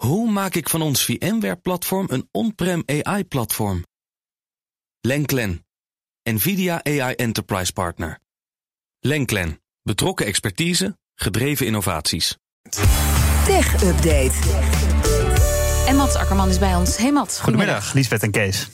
Hoe maak ik van ons VMware-platform een on-prem AI-platform? Lenklen, NVIDIA AI Enterprise Partner. Lenklen, betrokken expertise, gedreven innovaties. Tech Update. En Mats Akkerman is bij ons. Hey Mats, Goedemiddag, Liesbeth en Kees.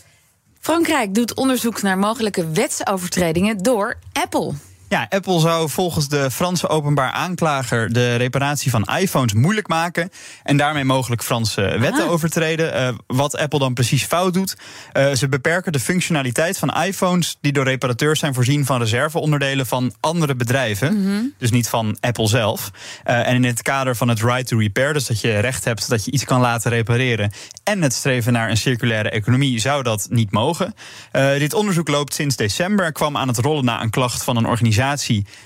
Frankrijk doet onderzoek naar mogelijke wetsovertredingen door Apple. Ja, Apple zou volgens de Franse openbaar aanklager de reparatie van iPhones moeilijk maken. En daarmee mogelijk Franse wetten overtreden. Uh, wat Apple dan precies fout doet. Uh, ze beperken de functionaliteit van iPhones die door reparateurs zijn voorzien van reserveonderdelen van andere bedrijven. Mm -hmm. Dus niet van Apple zelf. Uh, en in het kader van het right to repair, dus dat je recht hebt dat je iets kan laten repareren. En het streven naar een circulaire economie zou dat niet mogen. dit onderzoek loopt sinds december. Er kwam aan het rollen na een klacht van een organisatie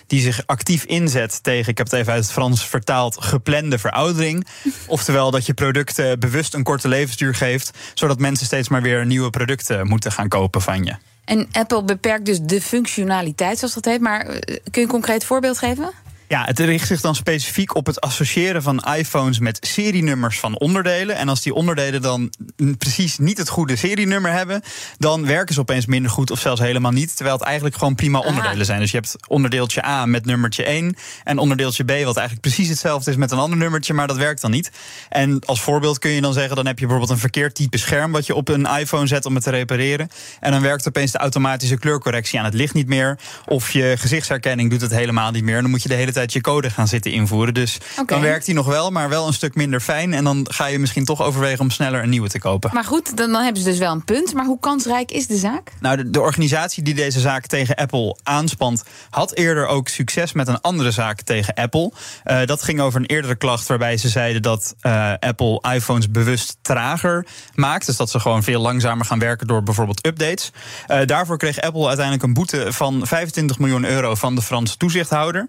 die zich actief inzet tegen, ik heb het even uit het Frans vertaald, geplande veroudering. Oftewel dat je producten bewust een korte levensduur geeft, zodat mensen steeds maar weer nieuwe producten moeten gaan kopen van je. En Apple beperkt dus de functionaliteit, zoals dat heet. Maar kun je een concreet voorbeeld geven? Ja, het richt zich dan specifiek op het associëren van iPhones met serienummers van onderdelen. En als die onderdelen dan precies niet het goede serienummer hebben, dan werken ze opeens minder goed of zelfs helemaal niet. Terwijl het eigenlijk gewoon prima onderdelen zijn. Dus je hebt onderdeeltje A met nummertje 1 en onderdeeltje B, wat eigenlijk precies hetzelfde is met een ander nummertje, maar dat werkt dan niet. En als voorbeeld kun je dan zeggen: dan heb je bijvoorbeeld een verkeerd type scherm wat je op een iPhone zet om het te repareren. En dan werkt opeens de automatische kleurcorrectie aan het licht niet meer. Of je gezichtsherkenning doet het helemaal niet meer. Dan moet je de hele tijd je code gaan zitten invoeren. Dus okay. dan werkt die nog wel, maar wel een stuk minder fijn. En dan ga je misschien toch overwegen om sneller een nieuwe te kopen. Maar goed, dan, dan hebben ze dus wel een punt. Maar hoe kansrijk is de zaak? Nou, de, de organisatie die deze zaak tegen Apple aanspant, had eerder ook succes met een andere zaak tegen Apple. Uh, dat ging over een eerdere klacht waarbij ze zeiden dat uh, Apple iPhones bewust trager maakt. Dus dat ze gewoon veel langzamer gaan werken door bijvoorbeeld updates. Uh, daarvoor kreeg Apple uiteindelijk een boete van 25 miljoen euro van de Franse toezichthouder.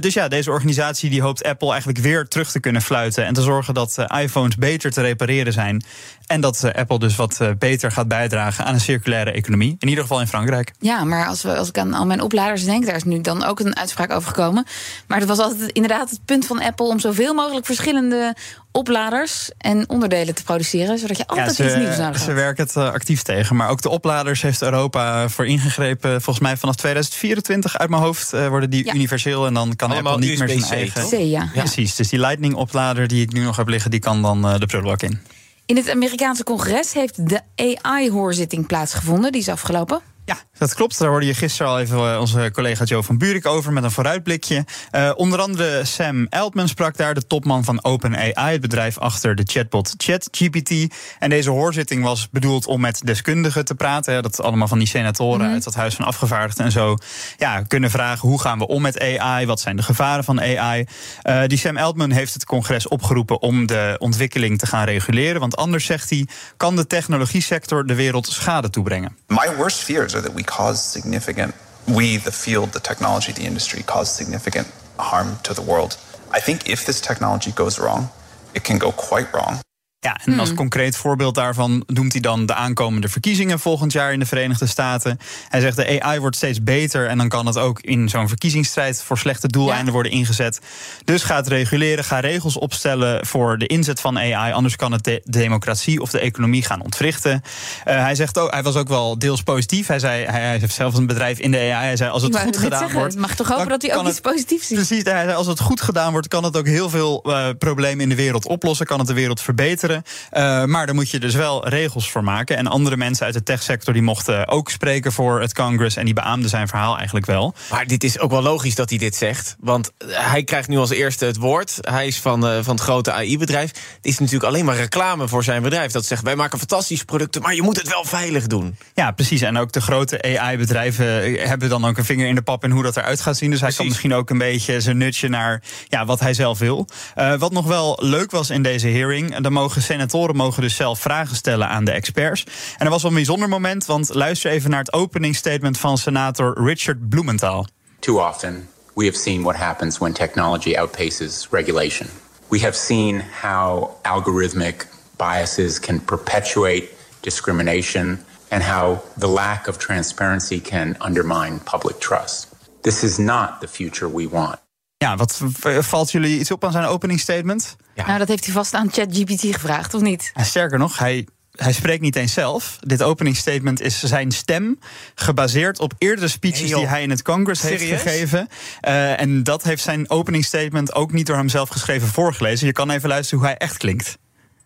Dus ja, deze organisatie die hoopt Apple eigenlijk weer terug te kunnen fluiten en te zorgen dat iPhones beter te repareren zijn. En dat Apple dus wat beter gaat bijdragen aan een circulaire economie. In ieder geval in Frankrijk. Ja, maar als, we, als ik aan al mijn opleiders denk, daar is nu dan ook een uitspraak over gekomen. Maar dat was altijd inderdaad het punt van Apple om zoveel mogelijk verschillende opladers en onderdelen te produceren, zodat je altijd ja, ze, iets nieuws nodig hebt. Ze werken het uh, actief tegen. Maar ook de opladers heeft Europa voor ingegrepen. Volgens mij vanaf 2024 uit mijn hoofd uh, worden die ja. universeel. En dan kan Allemaal Apple niet meer zijn eigen. C, ja. ja. Precies. Dus die Lightning-oplader die ik nu nog heb liggen, die kan dan uh, de prullenbak in. In het Amerikaanse congres heeft de AI-hoorzitting plaatsgevonden. Die is afgelopen. Ja, dat klopt. Daar hoorde je gisteren al even onze collega Joe van Buurik over met een vooruitblikje. Uh, onder andere Sam Altman sprak daar, de topman van OpenAI, het bedrijf achter de chatbot ChatGPT. En deze hoorzitting was bedoeld om met deskundigen te praten. Dat allemaal van die senatoren mm -hmm. uit het Huis van Afgevaardigden en zo ja, kunnen vragen hoe gaan we om met AI, wat zijn de gevaren van AI. Uh, die Sam Altman heeft het congres opgeroepen om de ontwikkeling te gaan reguleren. Want anders, zegt hij, kan de technologie sector de wereld schade toebrengen. My worst fears that we cause significant, we, the field, the technology, the industry, cause significant harm to the world. I think if this technology goes wrong, it can go quite wrong. Ja, en als concreet voorbeeld daarvan noemt hij dan de aankomende verkiezingen volgend jaar in de Verenigde Staten. Hij zegt de AI wordt steeds beter en dan kan het ook in zo'n verkiezingsstrijd voor slechte doeleinden ja. worden ingezet. Dus ga het reguleren, ga regels opstellen voor de inzet van AI, anders kan het de democratie of de economie gaan ontwrichten. Uh, hij zegt ook, hij was ook wel deels positief. Hij zei, hij heeft zelf een bedrijf in de AI. Hij zei als het goed gedaan zeggen, wordt, mag toch hopen dat hij ook iets positiefs ziet. Precies, hij zei als het goed gedaan wordt, kan het ook heel veel uh, problemen in de wereld oplossen, kan het de wereld verbeteren. Uh, maar daar moet je dus wel regels voor maken. En andere mensen uit de techsector die mochten ook spreken voor het Congress. En die beaamden zijn verhaal eigenlijk wel. Maar dit is ook wel logisch dat hij dit zegt. Want hij krijgt nu als eerste het woord. Hij is van, uh, van het grote AI-bedrijf. Het is natuurlijk alleen maar reclame voor zijn bedrijf. Dat zegt, wij maken fantastische producten, maar je moet het wel veilig doen. Ja, precies. En ook de grote AI-bedrijven hebben dan ook een vinger in de pap in hoe dat eruit gaat zien. Dus precies. hij kan misschien ook een beetje zijn nutje naar ja, wat hij zelf wil. Uh, wat nog wel leuk was in deze hearing, dan mogen senatoren mogen dus zelf vragen stellen aan de experts. En er was wel een bijzonder moment, want luister even naar het openingsstatement van senator Richard Blumenthal. Too often we have seen what happens when technology outpaces regulation. We have seen how algorithmic biases can perpetuate discrimination and how the lack of transparency can undermine public trust. This is not the future we want. Ja, wat v- valt jullie iets op aan zijn openingsstatement? Nou, dat heeft hij vast aan ChatGPT gevraagd, of niet? En sterker nog, hij, hij spreekt niet eens zelf. Dit openingsstatement is zijn stem, gebaseerd op eerdere speeches die hij in het Congress heeft gegeven. Eh, en dat heeft zijn openingsstatement ook niet door hemzelf geschreven voorgelezen. Je kan even luisteren hoe hij echt klinkt.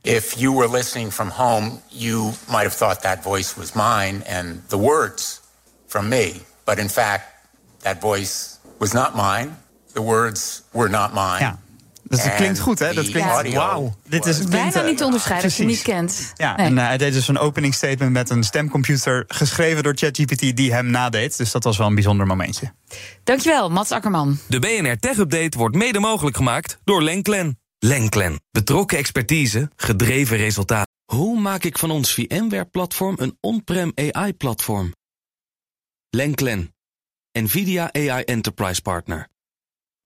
If you were listening from home, you might have thought that voice was mine and the words from me. But in fact, that voice was not mine. The words were not mine. Ja. Dus dat klinkt goed, hè? Dat klinkt. Wauw. Dit is, Bijna niet te onderscheiden als je niet kent. Ja, Nee. en eh, hij deed dus een openingsstatement met een stemcomputer geschreven door ChatGPT die hem nadeed. Dus dat was wel een bijzonder momentje. Dankjewel, Mats Akkerman. De BNR Tech Update wordt mede mogelijk gemaakt door Lenklen. Lenklen. Betrokken expertise, gedreven resultaten. Hoe maak ik van ons VMware-platform een on-prem AI-platform? Lenklen. NVIDIA AI Enterprise Partner.